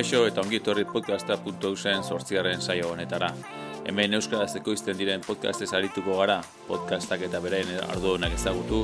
Kaixo eta ongi etorri podcasta.usen sortzigarren saio honetara. Hemen Euskaraz ekoizten diren podcastez arituko gara, podcastak eta beraien ardu honak ezagutu,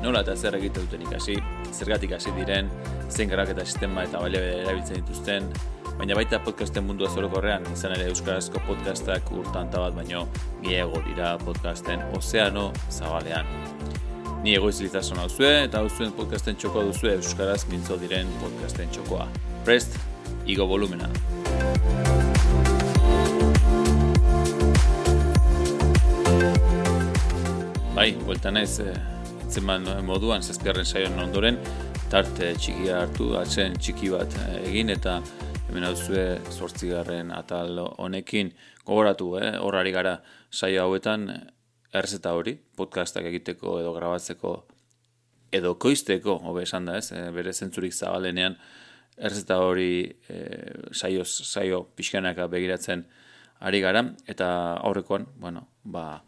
nola eta zer egiten duten ikasi, zergatik hasi diren, zein garak eta sistema eta balio erabiltzen dituzten, baina baita podcasten mundua zorokorrean, izan ere Euskarazko podcastak urtan bat baino gehiago dira podcasten ozeano zabalean. Ni egoiz litzazun hau eta hau zuen podcasten txokoa duzue Euskaraz mintzo diren podcasten txokoa. Prest, igo volumena. Bai, bueltan ez, e, moduan, zazpiarren saion ondoren, tarte txikia hartu, atzen txiki bat eh, egin, eta hemen hau zue sortzigarren atal honekin gogoratu, eh? horari gara saio hauetan, erzeta hori, podcastak egiteko edo grabatzeko edo koizteko, hobe esan da ez, bere zentzurik zabalenean, erzeta hori e, saio, saio pixkanaka begiratzen ari gara, eta aurrekoan, bueno, ba,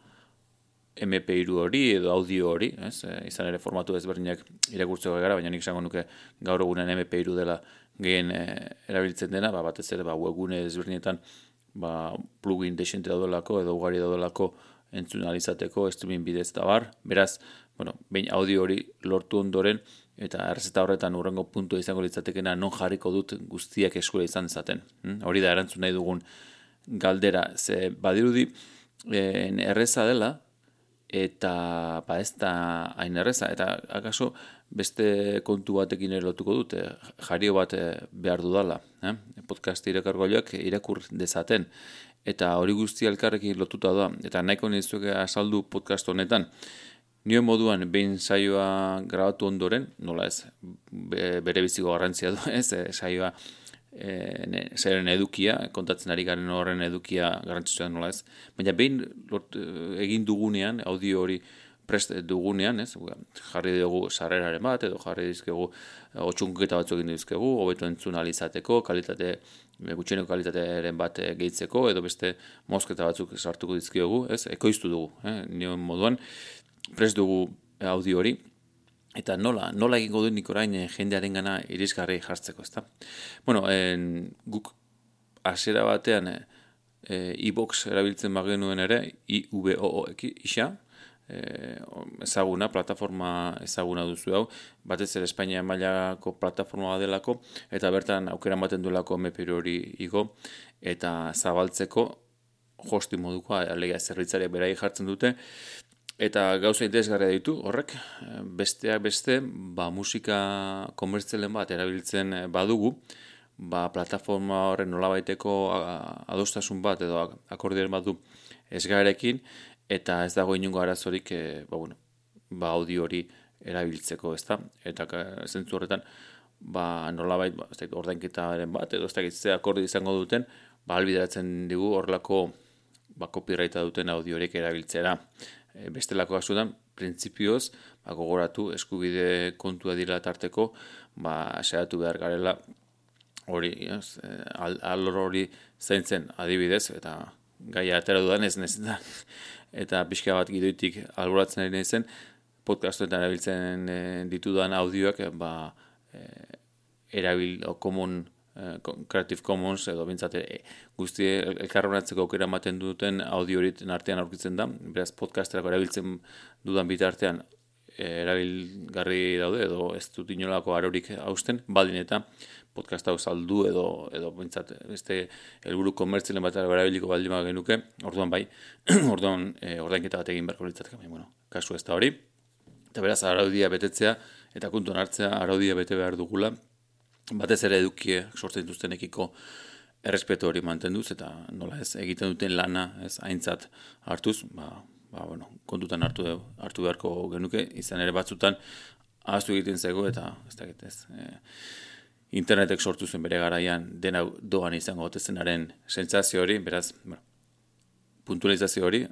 MP3 hori edo audio hori, ez, e, izan ere formatu ezberdinak irakurtzeko gara, baina nik esango nuke gaur egunen MP3 dela gehien e, erabiltzen dena, ba, batez ere ba, webgune ezberdinetan ba, plugin desente daudolako edo ugari daudolako entzun alizateko streaming bidez da bar. Beraz, bueno, behin audio hori lortu ondoren, eta errezeta horretan urrengo puntu izango litzatekena non jarriko dut guztiak eskura izan dezaten. Hm? Hori da erantzun nahi dugun galdera. Ze badirudi en, erreza dela, eta ba ez da hain erreza. Eta akaso beste kontu batekin ere lotuko dute, jario bat eh, behar dudala. Eh? Podcast irakargoiak irakur dezaten eta hori guzti elkarrekin lotuta da, eta nahiko nizuke asaldu podcast honetan, nio moduan behin saioa grabatu ondoren, nola ez, bere biziko garrantzia du, ez, e, saioa e, zairen edukia, kontatzen ari garen horren edukia garrantzitsua nola ez, baina behin egin dugunean, audio hori prest dugunean, ez, jarri dugu sarreraren bat, edo jarri dizkegu otxunketa batzuk egin dizkegu, hobeto entzun alizateko, kalitate gutxieneko kalitatearen bat eh, gehitzeko edo beste mozketa batzuk sartuko dizkiogu, ez? Ekoiztu dugu, eh? Nio moduan prest dugu audio hori eta nola, nola egingo du nik orain jendearen gana irisgarri jartzeko, ezta? Bueno, en, guk hasiera batean e, e-box erabiltzen bagenuen ere, I-V-O-O isa, e, ezaguna, plataforma ezaguna duzu hau, batez ere Espainia mailako plataforma delako, eta bertan aukera ematen duelako MP hori igo, eta zabaltzeko hosti moduko, alega zerbitzariak berai jartzen dute, eta gauza interesgarria ditu, horrek, besteak beste, ba, musika komertzelen bat erabiltzen badugu, ba, plataforma horren nolabaiteko adostasun bat edo akordien bat du esgarekin, eta ez dago inungo arazorik e, ba, bueno, ba, audio hori erabiltzeko, ez da? Eta zentzu horretan, ba, nolabait, ba, ordainketaren bat, edo ez da akordi izango duten, ba, albideratzen digu horrelako ba, copyrighta duten audio horiek erabiltzera. E, bestelako asudan, printzipioz, ba, gogoratu eskubide kontua dira tarteko, ba, saiatu behar garela hori, ez, e, al, hori zaintzen adibidez, eta gaia atera dudan ez nezetan eta pixka bat gidoitik alboratzen ari zen, podcastoetan erabiltzen e, ditudan audioak, ba, e, erabil, o, common, Creative Commons, edo bintzate, e, guzti elkarronatzeko aukera ematen duten audio horiten artean aurkitzen da, beraz podcasterako erabiltzen dudan bitartean erabilgarri daude, edo ez dut inolako arorik hausten, baldin eta podcast hau saldu edo edo pentsat beste helburu komertzialen bat erabiliko baldin genuke orduan bai orduan e, ordainketa bat egin beharko litzateke bueno kasu ez da hori. Eta beraz araudia betetzea eta kontuan hartzea araudia bete behar dugula batez ere edukie sortzen dituztenekiko errespetu hori mantenduz eta nola ez egiten duten lana ez aintzat hartuz ba ba, bueno, kontutan hartu hartu beharko genuke izan ere batzutan ahaztu egiten zego eta ez dakit ez e, internetek sortu zen bere garaian dena doan izango gotezenaren sentsazio hori, beraz, bueno, puntualizazio hori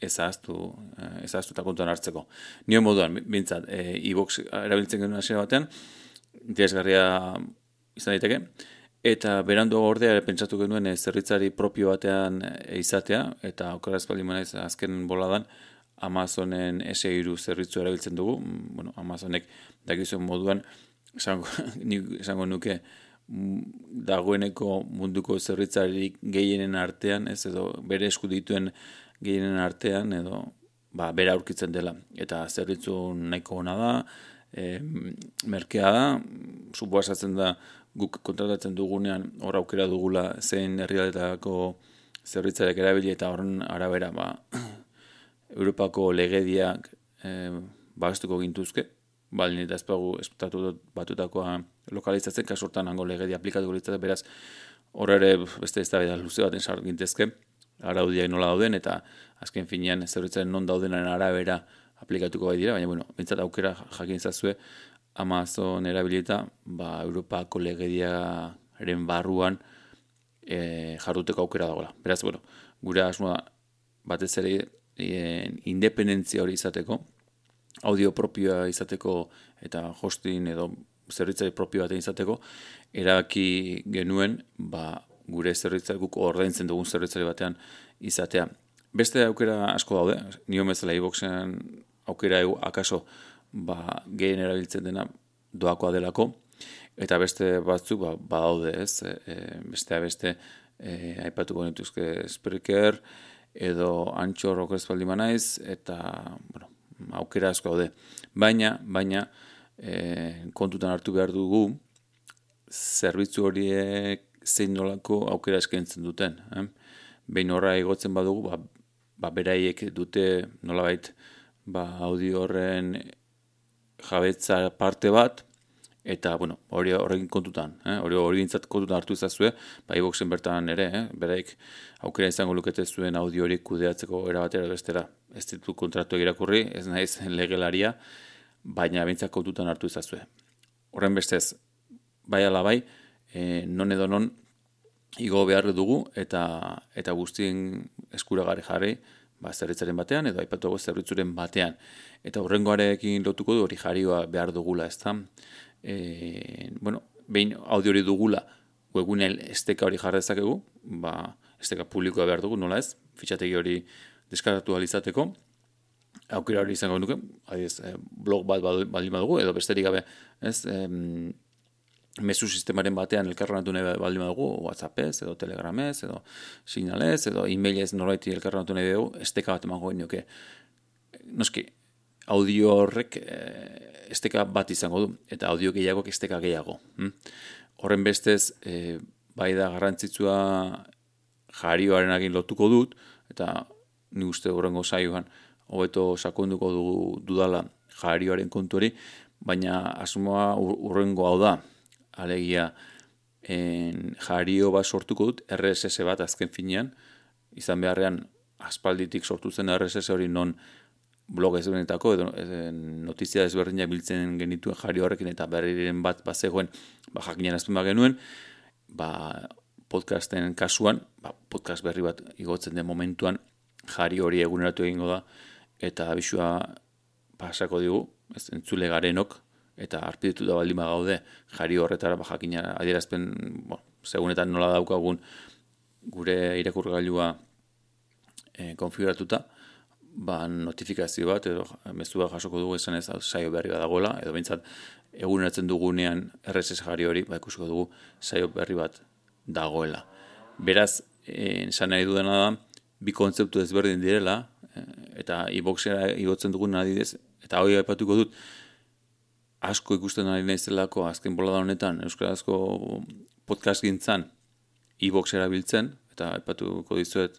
ezaztu, eh, ezaztu eta kontuan hartzeko. Nio moduan, bintzat, e, box erabiltzen genuen hasiera batean, interesgarria izan daiteke, eta berandu ordea pentsatu genuen e, zerritzari propio batean izatea, eta okeraz bali manez azken boladan, Amazonen S2 zerritzu erabiltzen dugu, bueno, Amazonek dakizuen moduan, esango, esango nuke mm, dagoeneko munduko zerritzarik gehienen artean, ez edo bere esku dituen gehienen artean, edo ba, bera aurkitzen dela. Eta zerritzu nahiko ona da, e, merkea da, supoasatzen da guk kontratatzen dugunean hor aukera dugula zein herrialdetako zerritzarek erabili eta horren arabera ba, Europako legediak e, babestuko gintuzke, baldin eta ezpagu espetatu batutakoa lokalizatzen, kasortan hango legedia aplikatu litzate, beraz horre ere beste ez da luze baten sar gintezke, araudiak nola dauden, eta azken finean zerritzaren non daudenaren arabera aplikatuko bai dira, baina bueno, bintzat aukera jakin zazue, Amazon erabilita, ba, Europako legediaren barruan e, jarduteko aukera dagoela. Beraz, bueno, gure asmoa batez ere e, independentzia hori izateko, audio propioa izateko eta hosting edo zerritzari propio batean izateko, eraki genuen ba, gure zerritzari guk ordaintzen dugun zerritzari batean izatea. Beste aukera asko daude, nio mezela iboxean aukera egu akaso ba, gehien erabiltzen dena doakoa delako, eta beste batzuk ba, badaude ez, e, e beste beste e, aipatuko nituzke Spreaker, edo antxor okrez baldi manaiz, eta bueno, aukera asko daude. Baina, baina, e, kontutan hartu behar dugu, zerbitzu horiek zein nolako aukera eskaintzen duten. Eh? Behin horra egotzen badugu, ba, ba beraiek dute nolabait ba, audio horren jabetza parte bat, eta, bueno, hori horrekin kontutan, eh? hori hori gintzat kontutan hartu izazue, ba, iboxen bertan ere, eh? beraik aukera izango lukete zuen audio hori kudeatzeko erabatera bestera. Ez ditu kontratu egirakurri, ez naiz legelaria, baina bintzak kontutan hartu izazue. Horren bestez, bai ala bai, e, non edo non igo behar dugu eta eta guztien eskuragarri jarri, ba, zerritzaren batean edo aipatuago zerritzuren batean. Eta horrengoarekin lotuko du hori jarioa behar dugula, ez da? E, bueno, behin audio hori dugula, webgunel esteka hori jarra dezakegu, ba, esteka publikoa behar dugu, nola ez? Fitxategi hori deskaratu alizateko, aukera hori izango nuke, adiz, eh, blog bat baldin badugu, edo besterik gabe, ez? Em, mezu sistemaren batean elkarrenatu nahi baldin badugu, WhatsAppez, edo Telegramez, edo Signalez, edo e-mailez norbaiti elkarrenatu nahi dugu, esteka bat emango nuke. Noski, audio horrek eh, esteka bat izango du, eta audio gehiago esteka gehiago. Hm? Horren bestez, e, bai da garrantzitsua jarioaren agin lotuko dut, eta ni uste horrengo saioan, hobeto sakonduko dugu dudala jarioaren kontu hori, baina asmoa urrengo hau da, alegia en jario bat sortuko dut RSS bat azken finean, izan beharrean aspalditik sortu zen RSS hori non blog ezberdinetako edo notizia ezberdinak biltzen genituen jario horrekin eta berriren bat bazegoen ba, jakinen azpen bat genuen, ba, podcasten kasuan, ba, podcast berri bat igotzen den momentuan jari hori eguneratu egingo da. Eta abisua pasako digu, ez entzule garenok, eta arpiditu da baldin gaude jari horretara ba jakina adierazpen bo, segunetan nola daukagun gure irakurgailua e, konfiguratuta ba notifikazio bat edo mezua jasoko dugu esan ez saio berri bat dagoela edo behintzat eguneratzen dugunean RSS jari hori ba ikusiko dugu saio berri bat dagoela. Beraz eh, esan nahi dudana da bi kontzeptu ezberdin direla e, eta iboxera igotzen dugun adidez eta hori aipatuko dut asko ikusten ari naizelako azken bolada honetan euskarazko podcast gintzan e-box erabiltzen eta aipatuko dizuet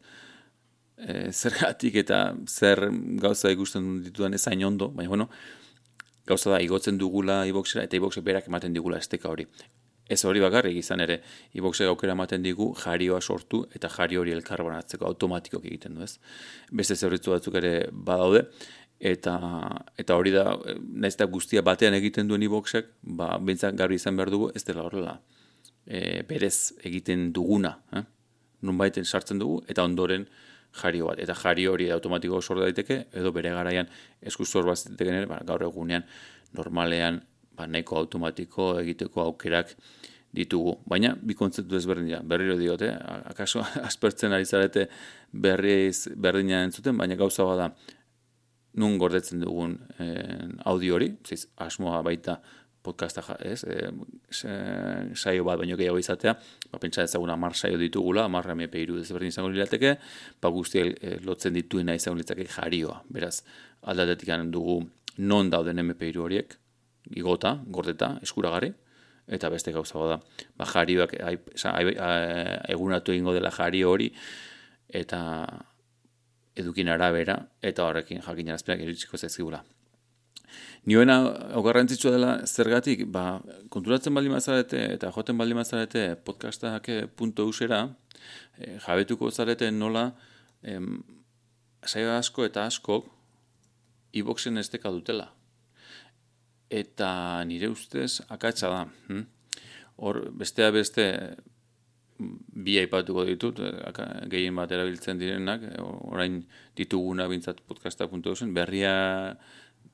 e, zergatik eta zer gauza ikusten ditudan ezain ondo, baina bueno, gauza da igotzen dugula e eta e berak ematen digula esteka hori. Ez hori bakarrik izan ere, e aukera ematen digu jarioa sortu eta jario hori elkarbanatzeko automatikok egiten du ez. Beste zerritzu batzuk ere badaude, eta eta hori da naiz eta guztia batean egiten duen iboxek ba bentzak garbi izan behar dugu ez dela horrela e, berez egiten duguna eh? nunbaiten sartzen dugu eta ondoren jario bat eta jario hori automatiko sor daiteke edo bere garaian eskuzor bat ere ba, gaur egunean normalean ba nahiko automatiko egiteko aukerak ditugu. Baina, bi kontzeptu ezberdin dira, berriro diote, akaso aspertzen ari zarete berriz berdina entzuten, baina gauza bada nun gordetzen dugun eh, audio hori, ziz, asmoa baita podcasta ez, e, saio bat baino gehiago izatea, ba, pentsa ezaguna mar saio ditugula, marra mepe iru ezberdin izango lirateke, ba, guztiak e, lotzen dituena izango litzake jarioa. Beraz, aldatetik dugu non dauden MP horiek, igota, gordeta, eskuragarri, eta beste gauza da, ba, jarioak egunatu egingo dela jario hori, eta edukin arabera, eta horrekin jakin jarazpenak eritsiko zaizkigula. Nioena, ogarrantzitsua dela, zergatik, ba, konturatzen baldin mazarete, eta joten baldin mazarete, podcastak punto usera, e, jabetuko zarete nola, em, saio asko eta asko, iboxen ez dutela. Eta nire ustez, akatsa da. Hm? Hor, bestea beste, bi aipatuko ditut, gehien bat erabiltzen direnak, orain dituguna bintzat podcasta.eusen, berria,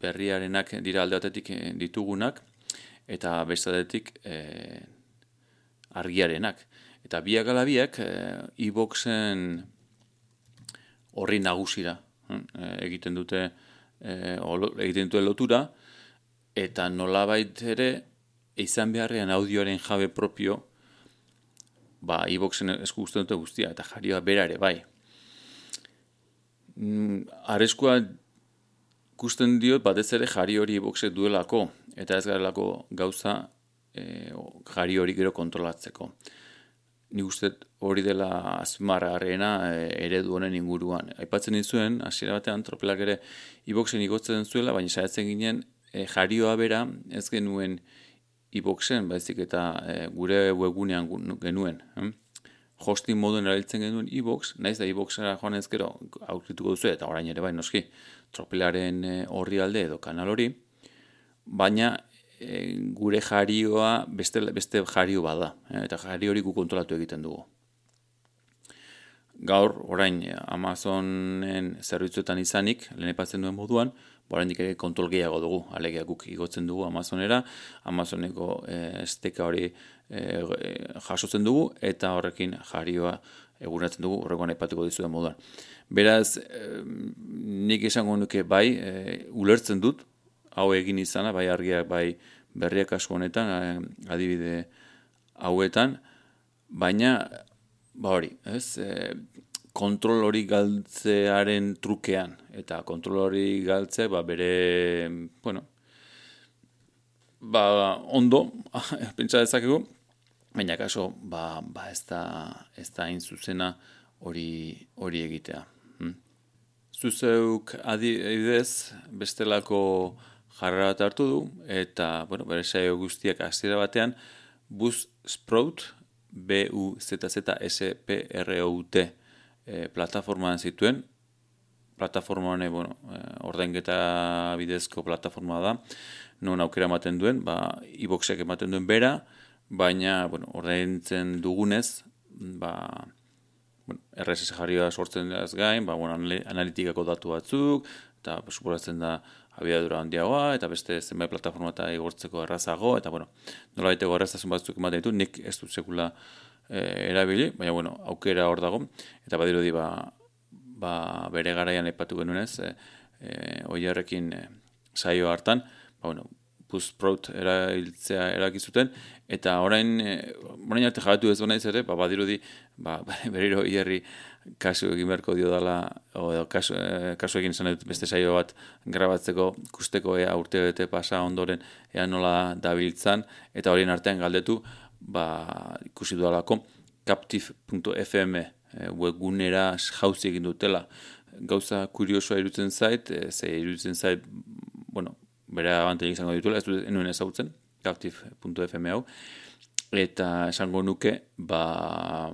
berriarenak dira aldeatetik ditugunak, eta bestadetik e, argiarenak. Eta biak alabiak, e, e horri nagusira e, egiten dute, e, egiten dute lotura, eta nolabait ere izan beharrean audioaren jabe propio ba iBoxen esku gustu dute guztia eta jarioa bera ere bai. Mm, Areskua gusten diot batez ere jari hori iBoxek duelako eta ez garelako gauza e, jari hori gero kontrolatzeko. Ni uste hori dela azmarrarena e, eredu honen inguruan. Aipatzen dizuen hasiera batean tropelak ere iBoxen igotzen zuela, baina saiatzen ginen e, jarioa bera ez genuen iboxen, baizik eta e, gure webunean genuen. Hm? Hosting moduen erabiltzen genuen ibox, naiz da iboxera joan ez gero aurkituko duzu eta orain ere bai noski tropelaren e, horri alde edo kanal hori, baina e, gure jarioa beste, beste jario bada, eta jari hori gu kontrolatu egiten dugu. Gaur, orain, Amazonen zerbitzuetan izanik, lehen duen moduan, Borendik ere kontrol gehiago dugu, alegia guk igotzen dugu Amazonera, Amazoneko e, esteka hori e, jasotzen dugu, eta horrekin jarioa eguratzen dugu, horrekoan aipatuko dizu da moduan. Beraz, nik esango nuke bai, e, ulertzen dut, hau egin izana, bai argiak, bai berriak asko honetan, adibide hauetan, baina, ba hori, ez, kontrol hori galtzearen trukean. Eta kontrol hori galtze, ba, bere, bueno, ba, ondo, pentsa dezakegu, baina kaso, ba, ba ez da, ez da zuzena hori, hori egitea. Hm? Zuzeuk adibidez, bestelako jarra bat hartu du, eta, bueno, bere saio guztiak hasiera batean, bus sprout, B-U-Z-Z-S-P-R-O-U-T, e, plataformaan zituen, plataforma hone, bueno, e, ordainketa bidezko plataforma da, non aukera ematen duen, ba, iboxek ematen duen bera, baina, bueno, ordaintzen dugunez, ba, bueno, RSS jarrioa sortzen ez gain, ba, bueno, analitikako datu batzuk, eta suporatzen da abiadura handiagoa, eta beste zenbait plataforma eta igortzeko errazago, eta, bueno, nola baiteko erraztasun batzuk ematen ditu, nik ez dut sekula e, erabili, baina bueno, aukera hor dago, eta badirudi ba, ba bere garaian epatu genuen e, e, oierrekin e, saio hartan, ba, bueno, Buzzsprout erabiltzea erakizuten, eta orain, e, orain arte jabatu ez naiz ere, ba, badirudi, ba, berriro hierri kasu egin beharko dio dela, o, kasu, e, kasu egin zen beste saio bat grabatzeko kusteko ea urte bete pasa ondoren ea nola dabiltzan, eta horien artean galdetu, ba, ikusi dudalako captive.fm e, webgunera jauzi egin dutela. Gauza kuriosoa irutzen zait, e, ze irutzen zait, bueno, bere abantei izango dituela, ez dut enuen ezautzen, captive.fm hau, eta esango nuke, ba,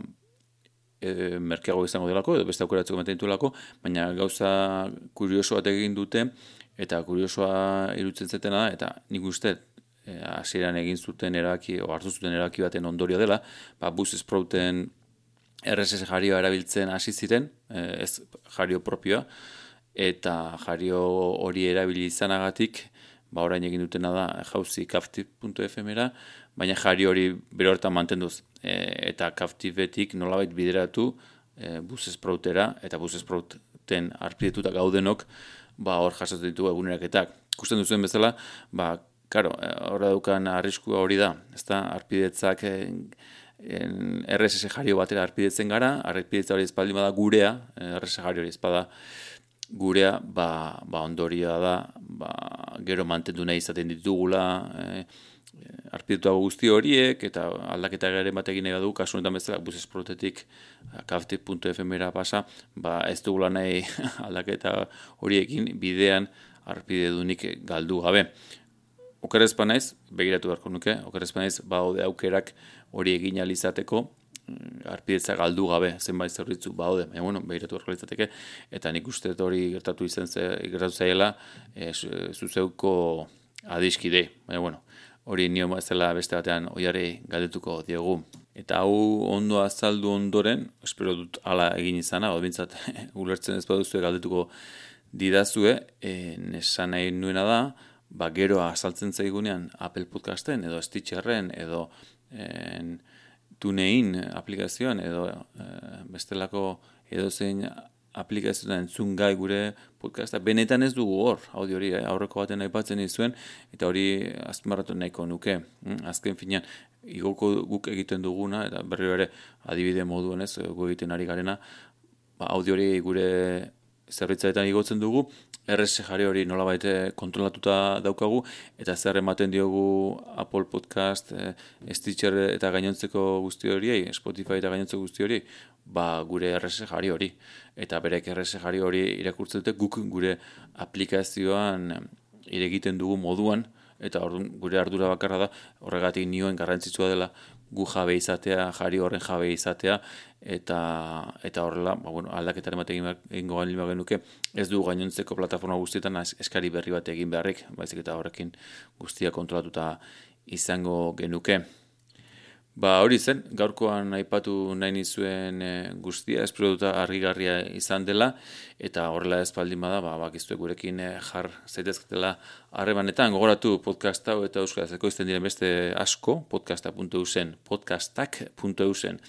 e, merkeago izango delako, edo beste aukeratzeko ematen ditulako, baina gauza kuriosoa egin dute, eta kuriosoa irutzen zetena eta nik uste, Eh, hasieran egin zuten eraki o hartu zuten eraki baten ondorio dela, ba bus sprouten RSS jarioa erabiltzen hasi ziren, eh, ez jario propioa eta jario hori erabili izanagatik, ba orain egin dutena da jauzi captive.fmera, baina jario hori bere hortan mantenduz e, eta captivetik nolabait bideratu e, bus sproutera eta bus sprouten arpietuta gaudenok ba hor jasotzen ditu eguneraketak. Ikusten duzuen bezala, ba karo, horra dukan arriskua hori da, ez da, arpidetzak RSS jario batera arpidetzen gara, arpidetza hori espaldi bada gurea, RSS jario hori espada gurea, ba, ba ondorioa da, ba, gero mantendu nahi izaten ditugula, e, arpidetuago guzti horiek, eta aldaketa garen batekin egin du, kasu honetan bezala, buzes protetik, kaftik.fmera pasa, ba, ez dugula nahi aldaketa horiekin bidean arpidedunik galdu gabe. Okerrezpa naiz, begiratu beharko nuke, okerrezpa naiz, baude aukerak hori egin alizateko, mm, arpidetza galdu gabe zenbait zerbitzu baude, e, bueno, behiratu beharko litzateke, eta nik uste hori gertatu izan ze, gertatu zaiela, e, zuzeuko adiskide, e, bueno, hori nio zela beste batean oiare galdetuko diegu. Eta hau ondo azaldu ondoren, espero dut ala egin izana, hau bintzat, ulertzen ez baduzu galdetuko didazue, e, nesan nahi nuena da, ba, gero azaltzen zaigunean Apple Podcasten edo Stitcherren edo en, tunein aplikazioan edo e, bestelako edo aplikazioan entzun gai gure podcasta. Benetan ez dugu hor, audio hori, eh, aurreko baten aipatzen izuen, eta hori azmarratu nahiko nuke. Mm? Azken finean, igoko guk egiten duguna, eta berri ere adibide moduan ez, gu egiten ari garena, ba, audio hori gure zerbitzaetan igotzen dugu, RS jari hori nola baite kontrolatuta daukagu, eta zer ematen diogu Apple Podcast, e, Stitcher eta gainontzeko guzti hori, Spotify eta gainontzeko guzti hori, ba gure RS jari hori. Eta berek RS jari hori irakurtzen dute guk gure aplikazioan iregiten dugu moduan, eta orduan gure ardura bakarra da, horregatik nioen garrantzitsua dela gu jabe izatea, jari horren jabe izatea, eta eta horrela, ba, bueno, aldaketaren bat egin egingo gain genuke, ez du gainontzeko plataforma guztietan eskari berri bat egin beharrik, baizik eta horrekin guztia kontrolatuta izango genuke. Ba hori zen, gaurkoan aipatu nahi nizuen e, guztia, ez argigarria izan dela, eta horrela ez baldin bada, ba, bakiztu gurekin e, jar zaitezketela harremanetan, gogoratu podcasta eta euskarazeko izten diren beste asko, podcasta.eusen, podcastak.eusen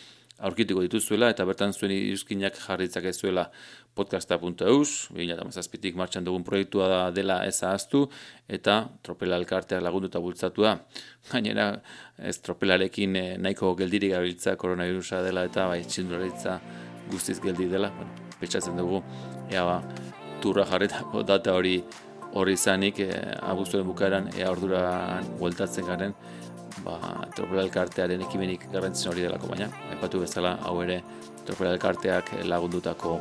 aurkituko dituzuela eta bertan zuen iruzkinak jarritzak ez zuela podcasta.eus, 2008 martxan dugun proiektua da dela ez ahaztu, eta tropela elkarteak lagundu eta bultzatua. Gainera, ez tropelarekin eh, nahiko geldiri gabiltza koronavirusa dela eta bai txinduraritza guztiz geldi dela. Bueno, petxatzen dugu, ea ba, turra jarretako data hori hori izanik, e, abuztuaren bukaeran, ea orduran bueltatzen garen, ba, Tropela Elkartearen ekimenik garrantzen hori delako baina, aipatu bezala hau ere Tropela Elkarteak lagundutako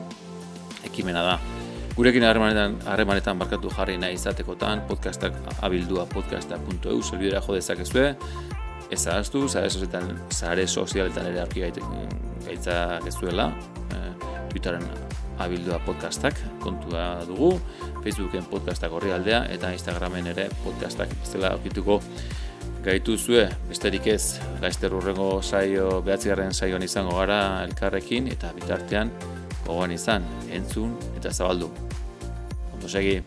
ekimena da. Gurekin harremanetan, harremanetan barkatu jarri nahi izatekotan, podcastak abildua podcasta.eu zelbidera jo dezakezue, ez ahaztu, zare sozialetan, zare sozialetan ere arki gaitza gezuela, e, Twitteren abildua podcastak kontua dugu, Facebooken podcastak horri aldea, eta Instagramen ere podcastak zela okituko gaitu zue, besterik ez, laizter urrengo saio, behatzigarren saioan izango gara elkarrekin, eta bitartean, gogoan izan, entzun eta zabaldu. Ondo segi.